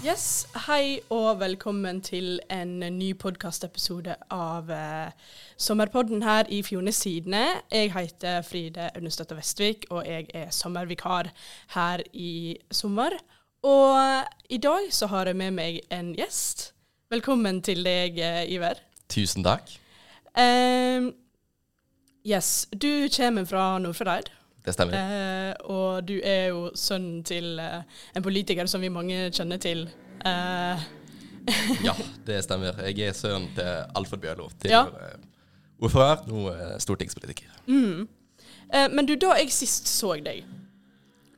Yes, Hei og velkommen til en ny podkastepisode av eh, Sommerpodden her i Fjordnes Sidene. Jeg heter Fride Aunestøtta Vestvik, og jeg er sommervikar her i sommer. Og eh, i dag så har jeg med meg en gjest. Velkommen til deg, eh, Iver. Tusen takk. Eh, yes, du kommer fra Nordfjordeid. Det stemmer. Eh, og du er jo sønnen til eh, en politiker som vi mange kjenner til. Eh, Ja, det stemmer. Jeg er sønnen til Alfred Bjørlo. Ja. Tidligere eh, ordfører, nå eh, stortingspolitiker. eh, men du, da jeg sist så deg,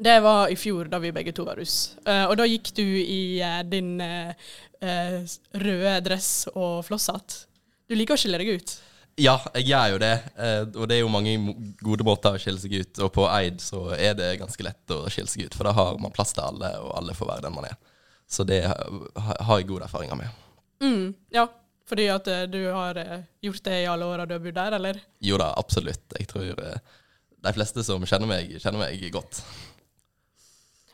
det var i fjor da vi begge to var russ. Uh, og da gikk du i uh, din eh, røde dress og flosshatt. Du liker å skille deg ut. Ja, jeg gjør jo det. eh, Og det er jo mange gode måter å skille seg ut. Og på Eid så er det ganske lett å skille seg ut, for da har man plass til alle, og alle får være den man er. Så det har jeg gode erfaringer med. Mm, ja, fordi at eh, du har eh, gjort det i alle åra du har bodd der, eller? Jo da, absolutt. Jeg tror de fleste som kjenner meg, kjenner meg godt.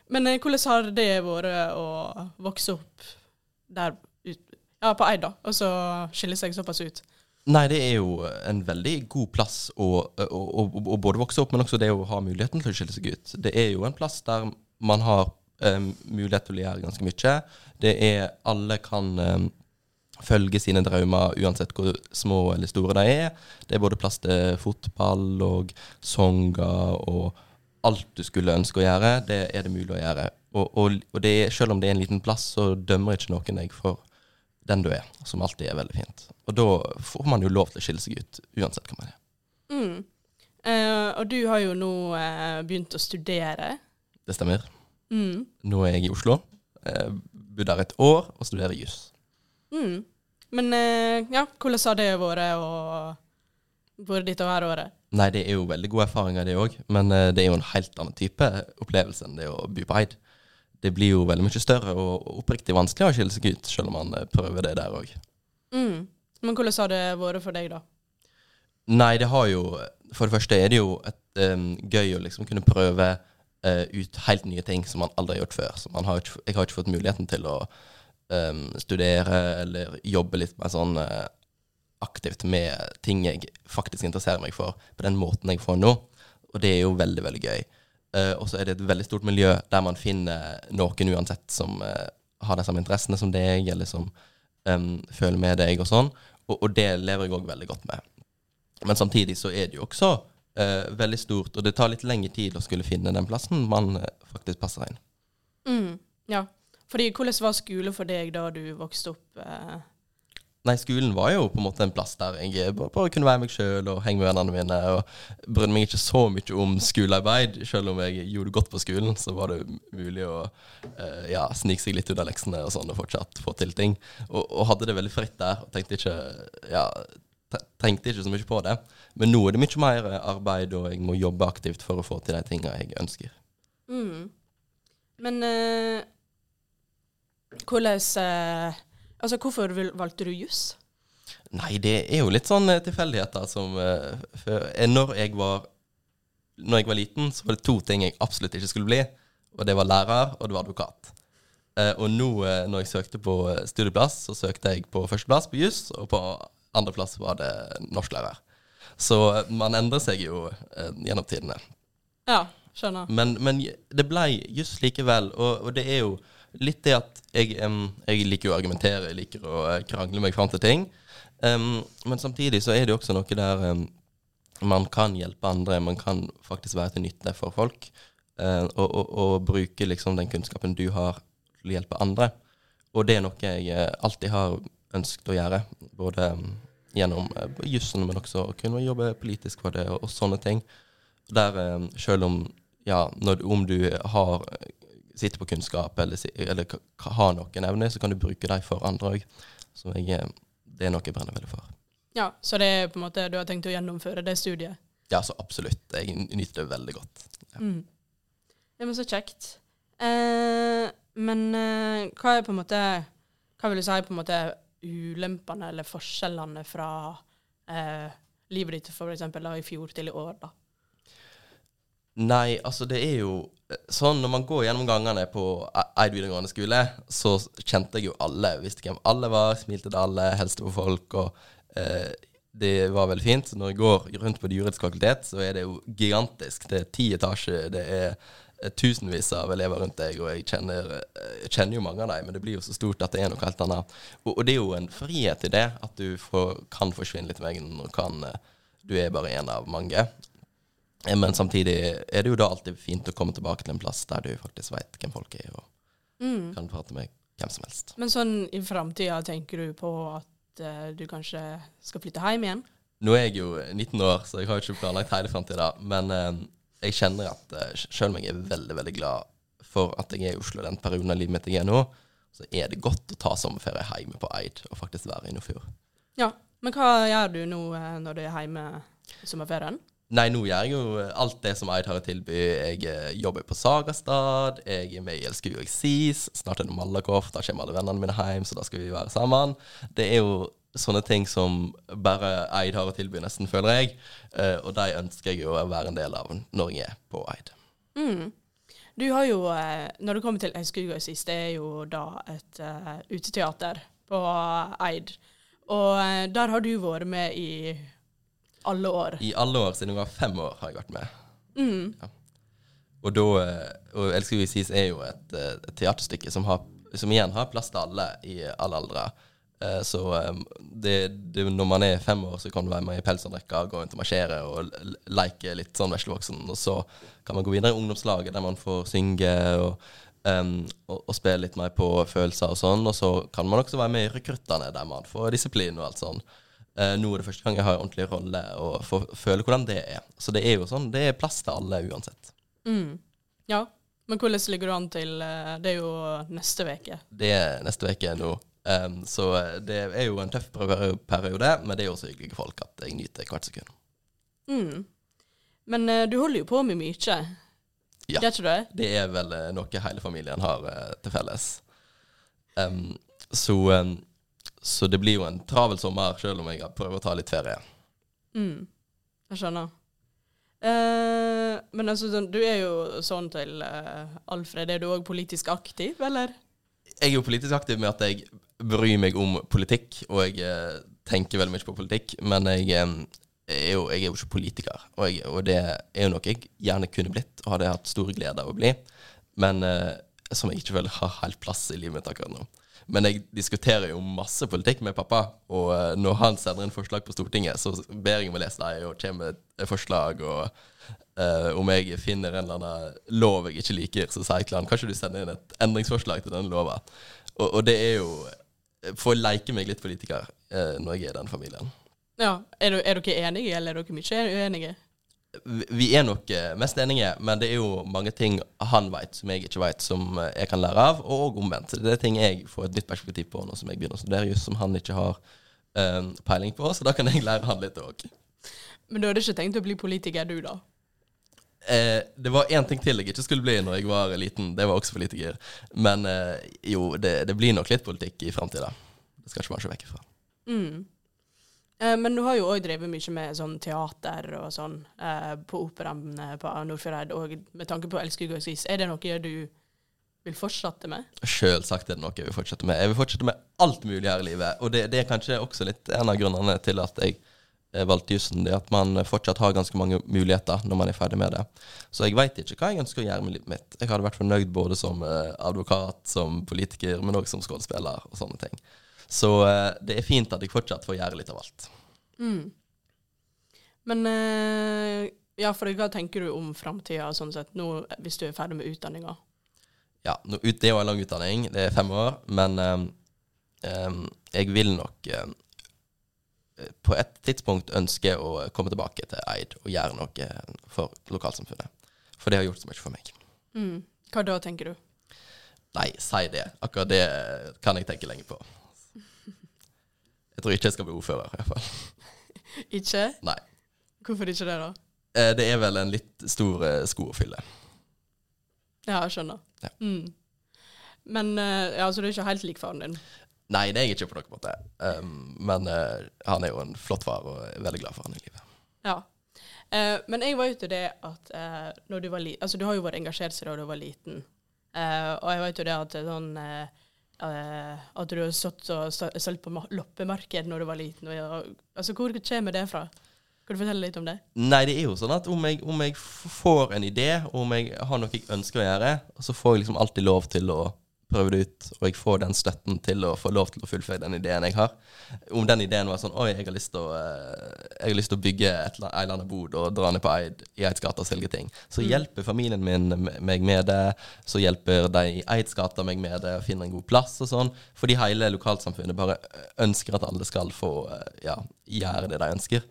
Men hvordan har det vært å vokse opp der ja, på Eid, da, og så skille seg såpass ut? Nei, det er jo en veldig god plass å, å, å, å både vokse opp, men også det å ha muligheten til å skille seg ut. Det er jo en plass der man har um, mulighet til å gjøre ganske mye. Det er Alle kan um, følge sine drømmer uansett hvor små eller store de er. Det er både plass til fotball og sanger og alt du skulle ønske å gjøre, det er det mulig å gjøre. Og, og, og er, selv om det er en liten plass, så dømmer ikke noen deg for den du er, som alltid er veldig fint. Og da får man jo lov til å skille seg ut, uansett hva man er. Mm. Eh, og du har jo nå eh, begynt å studere. Det stemmer. Mm. Nå er jeg i Oslo. Eh, Bor der et år og studerer juss. Mm. Men eh, ja, hvordan har det vært å ditt og her året? Nei, det er jo veldig gode erfaringer, det òg, men eh, det er jo en helt annen type opplevelse enn det å bo på Eid. Det blir jo veldig mye større og oppriktig vanskelig å skille seg ut, selv om man eh, prøver det der òg. Mm. Men hvordan har det vært for deg, da? Nei, det har jo For det første er det jo et, um, gøy å liksom kunne prøve uh, ut helt nye ting som man aldri har gjort før. Så har ikke, jeg har ikke fått muligheten til å um, studere eller jobbe litt mer sånn uh, aktivt med ting jeg faktisk interesserer meg for, på den måten jeg får nå. Og det er jo veldig, veldig gøy. Uh, og så er det et veldig stort miljø der man finner noen uansett som har de samme interessene som deg, eller som em, føler med deg og sånn. Og, og det lever jeg òg veldig godt med. Men samtidig så er det jo også uh, veldig stort, og det tar litt lengre tid å skulle finne den plassen man eh, faktisk passer inn. Mm. Ja. Fordi hvordan var skole for deg da du vokste opp? Eh? Nei, skolen var jo på en måte en plass der jeg bare, kunne være meg sjøl og henge med vennene mine. Og brydde meg ikke så mye om skolearbeid. Selv om jeg gjorde godt på skolen, så var det mulig å uh, ja, snike seg litt ut av leksene og sånn, og fortsatt få til ting. Og, og hadde det veldig fritt der, og tenkte ikke ja, tenkte ikke så mye på det. Men nå er det mye mer arbeid, og jeg må jobbe aktivt for å få til de tinga jeg ønsker. Mm. Men uh, hvordan eh, Altså, hvorfor valgte du juss? Nei, det er jo litt sånn eh, tilfeldigheter som eh, før- eh, Når jeg var Når jeg var liten, så var det to ting jeg absolutt ikke skulle bli. Og det var lærer, og det var advokat. Og nå når jeg søkte på studieplass, så søkte jeg på førsteplass på juss, og på andreplass var det norsklærer. Så man endrer seg jo gjennom tidene. Ja, skjønner. Men, men det ble juss likevel, og, og det er jo litt det at jeg, um, jeg liker å argumentere, jeg liker å eh, krangle meg fram til ting. Um, men samtidig så er det jo også noe der um, man kan hjelpe andre, man kan faktisk være til nytte for folk. Uh, og, og, og bruke liksom den kunnskapen du har til å hjelpe andre. Og det er noe jeg eh, alltid har ønsket å gjøre, både gjennom jussen, men også å kunne jobbe politisk for det, og, og sånne ting. Der selv om ja, når, om du har sitter på kunnskap eller, eller har noen evner, så kan du bruke dem for andre òg. Så jeg, eh, det er noe jeg brenner veldig for. Ja, Så det er på en måte du har tenkt å gjennomføre det studiet? Ja, så absolutt. Jeg nyter det veldig godt. Mm. Ja, men så kjekt. Eh, men eh, hva er på en måte Hva vil du si på en måte ulempene eller forskjellene fra eh, livet ditt for eksempel da, i fjor til i år, da? Nei, altså det er jo sånn når man går gjennom gangene på Eid videregående skole, så kjente jeg jo alle. Visste hvem alle var, smilte til alle, helste på folk. og eh, det var veldig fint. Når jeg går rundt på juridiske fakultet, så er det jo gigantisk. Det er ti etasjer, det er eh, tusenvis av elever rundt deg, og jeg kjenner, eh, jeg kjenner, jo mange av dem, men det blir jo så stort at det er noe helt annet. Og, og det er jo en frihet i det, at du får, kan forsvinne litt i veggen, og eh, du er bare en av mange. Men samtidig er det jo da alltid fint å komme tilbake til en plass der du faktisk veit hvem folk er, og mm. kan prate med hvem som helst. Men sånn i framtida, tenker du på at uh, du kanskje skal flytte hjem igjen? Nå er jeg jo 19 år, så jeg har jo ikke planlagt hele framtida. Men uh, jeg kjenner at uh, selv om jeg er veldig veldig glad for at jeg er i Oslo den perioden av livet mitt jeg er nå, så er det godt å ta sommerferie hjemme på Eid og faktisk være i Nordfjord. Ja, men hva gjør du nå når du er hjemme i sommerferien? Nei, nå gjør jeg jo alt det som Eid har å tilby. Jeg eh, jobber på Sagastad, jeg er med i Elsker jo eksis, Snart er det Malakoff, da kommer alle vennene mine hjem, så da skal vi være sammen. Det er jo sånne ting som bare Eid har å tilby, nesten, føler jeg. Eh, og de ønsker jeg jo å være en del av når jeg er på Eid. Mm. Du har jo, eh, når det kommer til Elsker jo eksis, det er jo da et uh, uteteater på Eid. Og der har du vært med i alle år? I alle år, siden jeg var fem år, har jeg vært med. Mm. Ja. Og da eh, Og 'Elsker vi sies' er jo et, eh, et, teaterstykke som, har, som igjen har plass til alle i alle aldre. Eh, så det, det, når man er fem år, så kan du være med i pelsandrekka, gå rundt og marsjere og leke litt sånn veslevoksen. Og så kan man gå videre i ungdomslaget, der man får synge og, um, og, og, spille litt mer på følelser og sånn. Og så kan man også være med i rekruttene, der man får disiplin og alt sånn. Uh, nå er det første gang jeg har en ordentlig rolle og får føle hvordan det er. Så det er jo sånn, det er plass til alle uansett. Mm. Ja, men hvordan ligger du an til uh, Det er jo neste uke. Det er neste uke nå. Um, så eh, det er jo en tøff periode, men det er jo også hyggelige folk at jeg nyter hvert sekund. Mm. Men uh, du holder jo på med mye. Ja, det er, det? det er vel noe hele familien har til felles. Um, så um, så det blir jo en travel sommer, selv om jeg prøver å ta litt ferie. Mm. Jeg skjønner. Eh, men altså, sånn, du er jo sånn til uh, Alfred. Er du òg politisk aktiv, eller? Jeg er jo politisk aktiv med at jeg bryr meg om politikk, og jeg uh, tenker veldig mye på politikk. Men jeg, um, er, jo, jeg er, jo, ikke politiker, og, jeg, og, det er jo noe jeg gjerne kunne blitt, og hadde hatt stor glede av å bli. Men uh, som jeg ikke føler har helt plass i livet mitt akkurat nå. Men jeg diskuterer jo masse politikk med pappa, og uh, når han sender inn forslag på Stortinget, så ber jeg om å lese dem, og kommer et forslag, og uh, om jeg finner en eller annen lov jeg ikke liker, så sier jeg til han kanskje du sender inn et endringsforslag til denne lova. Og, og, det er jo for å leke meg litt politiker uh, når jeg er i den familien. Ja, er dere enige, eller er dere mye uenige? Vi er nok eh, mest enige, men det er jo mange ting han vet som jeg ikke vet, som eh, jeg kan lære av, og omvendt. Det er ting jeg får et nytt perspektiv på nå som jeg begynner å studere just som han ikke har um, peiling på, så da kan jeg lære han litt òg. Men du hadde ikke tenkt å bli politiker, du, da? Eh, det var én ting til jeg ikke skulle bli når jeg var liten. Det var også politiker. Men eh, jo, det, det, blir nok litt politikk i framtida. Det skal ikke man se vekk fra. Mm. Eh, men du har jo òg drevet mye med sånn teater og sånn eh, på operaen eh, på Nordfjordeid. Og med tanke på Elskug og Sis, er det noe du vil fortsette med? Selvsagt er det noe jeg vil fortsette med. Jeg vil fortsette med alt mulig her i livet. Og det, det er kanskje også litt en av grunnene til at jeg valgte jussen. Det at man fortsatt har ganske mange muligheter når man er ferdig med det. Så jeg veit ikke hva jeg ønsker å gjøre med livet mitt. Jeg hadde vært fornøyd både som advokat, som politiker, men òg som skuespiller og sånne ting. Så uh, det er fint at jeg fortsatt får gjøre litt av alt. Mm. Men uh, ja, for hva tenker du om framtida sånn sett, nå hvis du er ferdig med utdanninga? Ja, nå, det er jo en lang utdanning, det er fem år, men um, um, jeg vil nok um, på et tidspunkt ønske å komme tilbake til Eid og gjøre noe for lokalsamfunnet. For det har gjort så mye for meg. Mm. Hva da, tenker du? Nei, si det. Akkurat det kan jeg tenke lenge på. Jeg tror ikke jeg skal bli ordfører, i hvert fall. ikke? Nei. Hvorfor ikke det, da? Eh, det er vel en litt stor eh, sko å fylle. Ja, jeg skjønner. Ja. Mm. Men uh, ja, Så du er ikke helt lik faren din? Nei, det er jeg ikke på noen måte. Um, men uh, han er jo en flott far, og jeg er veldig glad for han i livet. Ja. Uh, men jeg vet jo det at uh, når du var liten Altså, du har jo vært engasjert siden du var liten. Eh, og jeg vet jo det at sånn eh, At du har stått og solgt på loppemarked når du var liten. Og, altså, hvor kommer det fra? Kan du fortelle litt om det? Nei, det er jo sånn at om jeg, om jeg får en idé, om jeg har noe jeg ønsker å gjøre, så får jeg liksom alltid lov til å prøve det ut, og jeg får den støtten til å få lov til å fullføre den ideen jeg har. Om den ideen var sånn Oi, jeg har lyst til å, eh, har lyst til å bygge et ei eller bod og dra ned på Eid, i Eidsgata og selge ting. Så hjelper familien min meg med det. Så hjelper de i Eidsgata meg med det, og finner en god plass og sånn. Fordi hele lokalsamfunnet bare ønsker at alle skal få eh, ja, gjøre det de ønsker.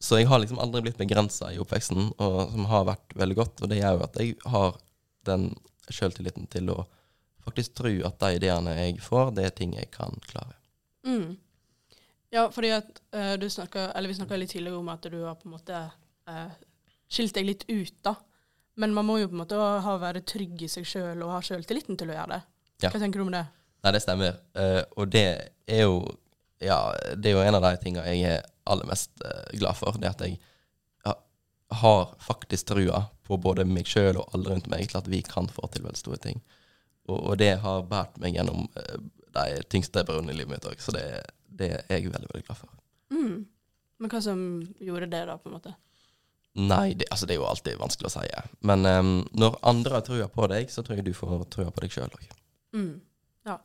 Så jeg har liksom aldri blitt begrensa i oppveksten, og som har vært veldig godt. Og det gjør jo at jeg har den sjøltilliten til å faktisk tro at de ideene jeg får, det er ting jeg kan klare. Mm. Ja, fordi at uh, du snakket, eller vi snakka litt tidligere om at du har på en måte uh, skilt deg litt ut, da. Men man må jo på en måte ha, være trygg i seg sjøl og ha sjøltilliten til å gjøre det. Ja. Hva tenker du om det? Nei, det stemmer. Uh, og det er jo Ja, det er jo en av de tinga jeg er aller mest glad for. Det at jeg har faktisk trua på både meg sjøl og alle rundt meg til at vi kan få til veldig store ting. Og, og det har båret meg gjennom eh, de tyngste periodene i livet mitt òg, så det, det er jeg veldig, veldig glad for. Mm. Men hva som gjorde det, da, på en måte? Nei, det, altså det er jo alltid vanskelig å si. Men um, når andre har trua på deg, så tror jeg du får trua på deg sjøl òg. Mm. Ja.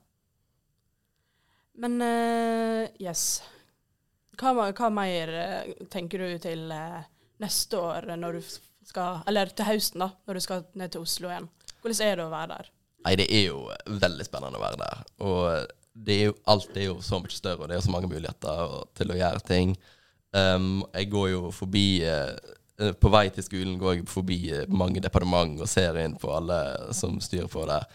Men uh, yes. Hva, hva mer tenker du til uh, neste år, når du skal Eller til høsten, da, når du skal ned til Oslo igjen? Hvordan er det å være der? Nei, det er jo veldig spennende å være der. Og det er jo, alt er jo så mye større, og det er så mange muligheter til å gjøre ting. Um, jeg går jo forbi eh, På vei til skolen går jeg forbi eh, mange departement og ser inn på alle som styrer på der.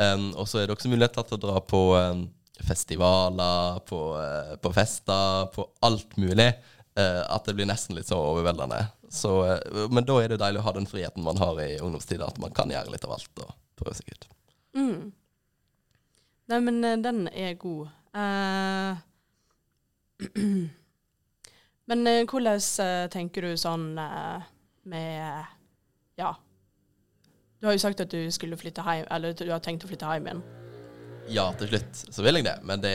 Um, og så er det også muligheter til å dra på um, festivaler, på, uh, på fester, på alt mulig. Uh, at det blir nesten litt så overveldende. Så, men da er det jo deilig å ha den friheten man har i ungdomstida, at man kan gjøre litt av alt og prøve seg ut. Mm. Nei, men eh, den er god. Uh, men eh, hvordan tenker du sånn med Ja. Du har jo sagt at du skulle flytte hjem, eller du har tenkt å flytte hjem igjen. Ja, til slutt så vil jeg det, men det,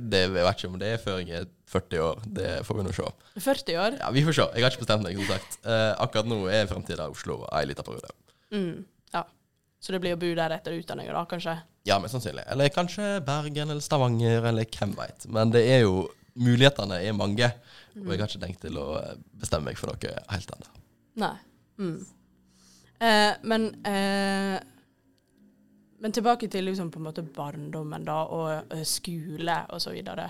det jeg vet ikke om det er før jeg er 40 år. Det får vi nå se. 40 år? Ja, Vi får se. Jeg har ikke bestemt meg, som sagt. Akkurat nå er fremtiden Oslo ei lita periode. Mm. Så det blir å bo der etter utdanninga, da, kanskje? Ja, mest sannsynlig. Eller kanskje Bergen eller Stavanger, eller hvem veit. Men det er jo Mulighetene er mange, og jeg har ikke tenkt til å bestemme meg for noe helt ennå. Nei. Mm. Eh, men eh, Men tilbake til liksom på en måte barndommen da, og eh, skole og så videre.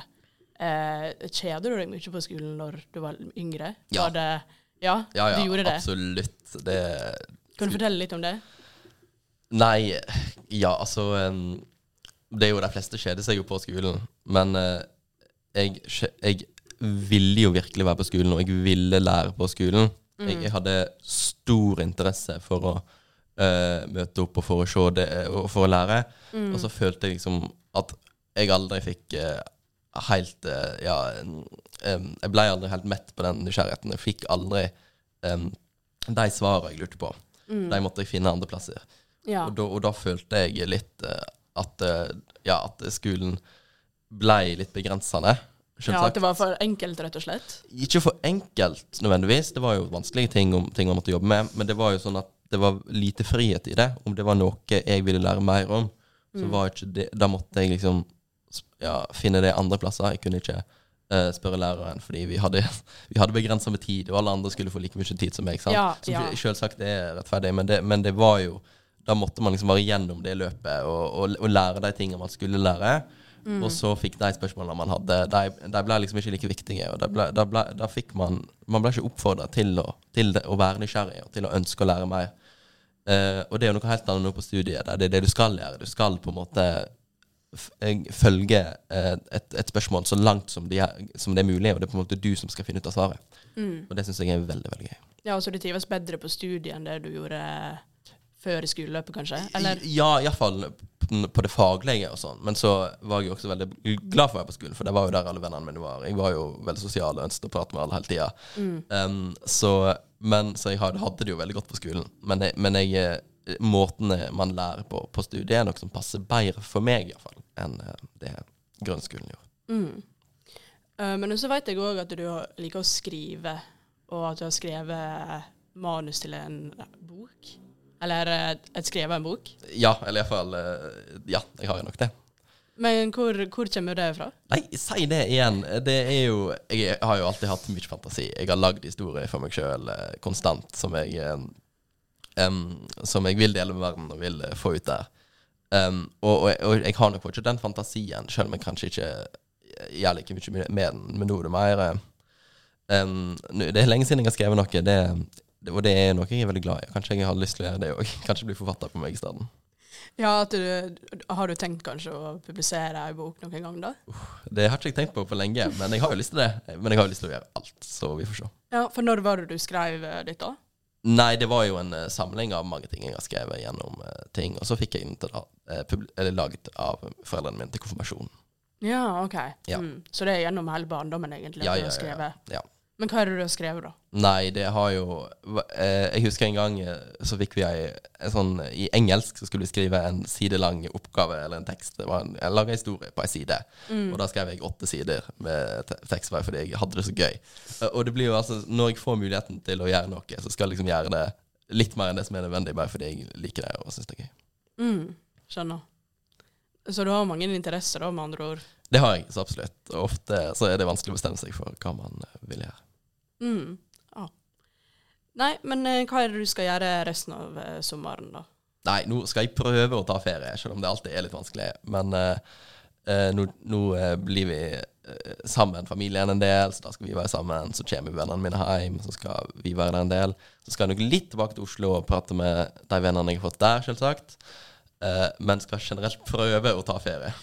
Eh, kjeder du deg mye på skolen når du var yngre? Ja. Var det, ja, Ja, ja, du gjorde det? absolutt. Det Kan du fortelle litt om det? Nei, ja, altså Det er jo de fleste kjeder seg jo på skolen, men eh, jeg, jeg ville jo virkelig være på skolen, og jeg ville lære på skolen. Jeg, jeg hadde stor interesse for å uh, møte opp og for å se det og for å lære. Og så følte jeg liksom at jeg aldri fikk uh, helt uh, Ja, em, jeg ble aldri helt mett på den nysgjerrigheten. Jeg fikk aldri um, de svarene jeg lurte på. De måtte jeg finne andre plasser. Ja. Og, da, og da følte jeg litt eh, at, eh, ja, at skolen ble litt begrensende. ja, Selvsagt. at det var for enkelt, rett og slett? Ikke for enkelt nødvendigvis. Det var jo vanskelige ting, om, ting man måtte jobbe med. Men det var jo sånn at det var lite frihet i det. Om det var noe jeg ville lære mer om, så var ikke det Da måtte jeg liksom ja, finne det andre plasser. Jeg kunne ikke uh, spørre læreren, fordi vi hadde, vi hadde begrensa med tid, og alle andre skulle få like mye tid som meg. Sant? Ja, så ja. selvsagt det er rettferdig, men det, men det var jo Da måtte man liksom være gjennom det løpet og, og, og lære de tingene man skulle lære. Mm. Og så fikk de spørsmålene man hadde, de, de ble liksom ikke like viktige. Og da, ble, de ble, de fikk man Man ble ikke oppfordra til, til å være nysgjerrig og til å ønske å lære mer. Eh, og det er jo noe helt annet nå på studiet. Der det er det du skal gjøre. Du skal på en måte eh, følge eh, et, et spørsmål så langt som det, er, som det er mulig, og det er på en måte du som skal finne ut av svaret. Og det syns jeg er veldig, veldig gøy. Ja, og Så du trives bedre på studiet enn det du gjorde før skoleløpet, kanskje? Eller? Ja, iallfall på det faglige og sånn. Men så var jeg jo også veldig glad for å være på skolen, for det var jo der alle vennene mine var. Jeg var jo veldig sosial og ønsket å prate med alle hele tida. Um, så så jeg hadde, hadde det jo veldig godt på skolen. Men, jeg, men jeg, eh, måtene man lærer på på studiet, er noe som passer bedre for meg, iallfall, enn eh, det grunnskolen gjorde. Mm. Uh, men så vet jeg òg at du liker å skrive, og at du har skrevet manus til en bok. Eller eh, et skrevet en bok. Ja, eller iallfall eh, Ja, jeg har jo nok det. Men hvor, hvor kommer det fra? Nei, si det igjen. Det er jo Jeg har jo alltid hatt mye fantasi. Jeg har lagd historier for meg sjøl konstant som jeg um, Som jeg vil dele med verden og vil eh, få ut der. Um, og, og, og jeg har nok fortsatt den fantasien, selv om jeg kanskje ikke gjør like mye med den. Men nå er det mer um, Det er lenge siden jeg har skrevet noe, det, og det er noe jeg er veldig glad i. Kanskje jeg har lyst til å gjøre det òg. Kanskje bli forfatter på meg i stedet. Ja, du, Har du tenkt kanskje å publisere ei bok noen gang, da? Det har ikke jeg tenkt på for lenge, men jeg har jo lyst til det. Men jeg har jo lyst til å gjøre alt, så vi får se. Ja, For når var det du skrev eh, ditt, da? Nei, det var jo en eh, samling av mange ting jeg har skrevet gjennom eh, ting. Og så fikk jeg den til eller laget av foreldrene mine til konfirmasjonen. Ja, OK. Ja. Mm. Så det er gjennom hele barndommen, egentlig? Ja, at ja, ja, skrevet. ja. Men hva er det du har skrevet, da? Nei, det har jo eh, Jeg husker en gang eh, så fikk vi ei sånn I engelsk så skulle vi skrive en sidelang oppgave eller en tekst. Det var en, jeg laga historie på ei side, Mm. og da skrev jeg åtte sider med te- tekst bare fordi jeg hadde det så gøy. Eh, Og det blir jo altså Når jeg får muligheten til å gjøre noe, så skal jeg liksom gjøre det litt mer enn det som er nødvendig, bare fordi jeg liker det og syns det er gøy. Mm. Skjønner. Så du har mange interesser, da, med andre ord? Det har jeg så absolutt. Og ofte så er det vanskelig å bestemme seg for hva man vil gjøre. Mm. Ah. Nei, men eh, hva er det du skal gjøre resten av eh, sommeren, da? Nei, nå skal jeg prøve å ta ferie, selv om det alltid er litt vanskelig. Men eh, eh, nå, nå eh, blir vi eh, sammen, familien en del, så da skal vi være sammen. Så kommer vennene mine hjem, så skal vi være der en del. Så skal jeg nok litt tilbake til Oslo og prate med de vennene jeg har fått der, selvsagt. Eh, men skal generelt prøve å ta ferie.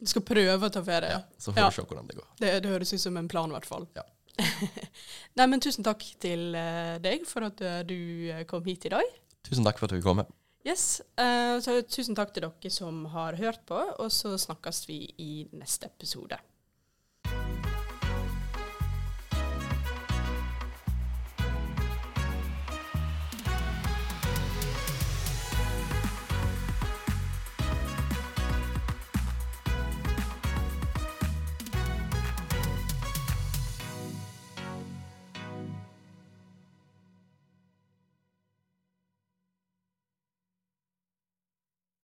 Du skal prøve å ta ferie? Ja, så får Ja. vi se hvordan det går. Det, det høres ut som en plan, i hvert fall. Ja. Nei, men tusen takk til eh, deg for at eh, du eh, kom hit i dag. Tusen takk for at du kom. Med. Yes, Uh, så tusen takk til dere som har hørt på, og så snakkes vi i neste episode.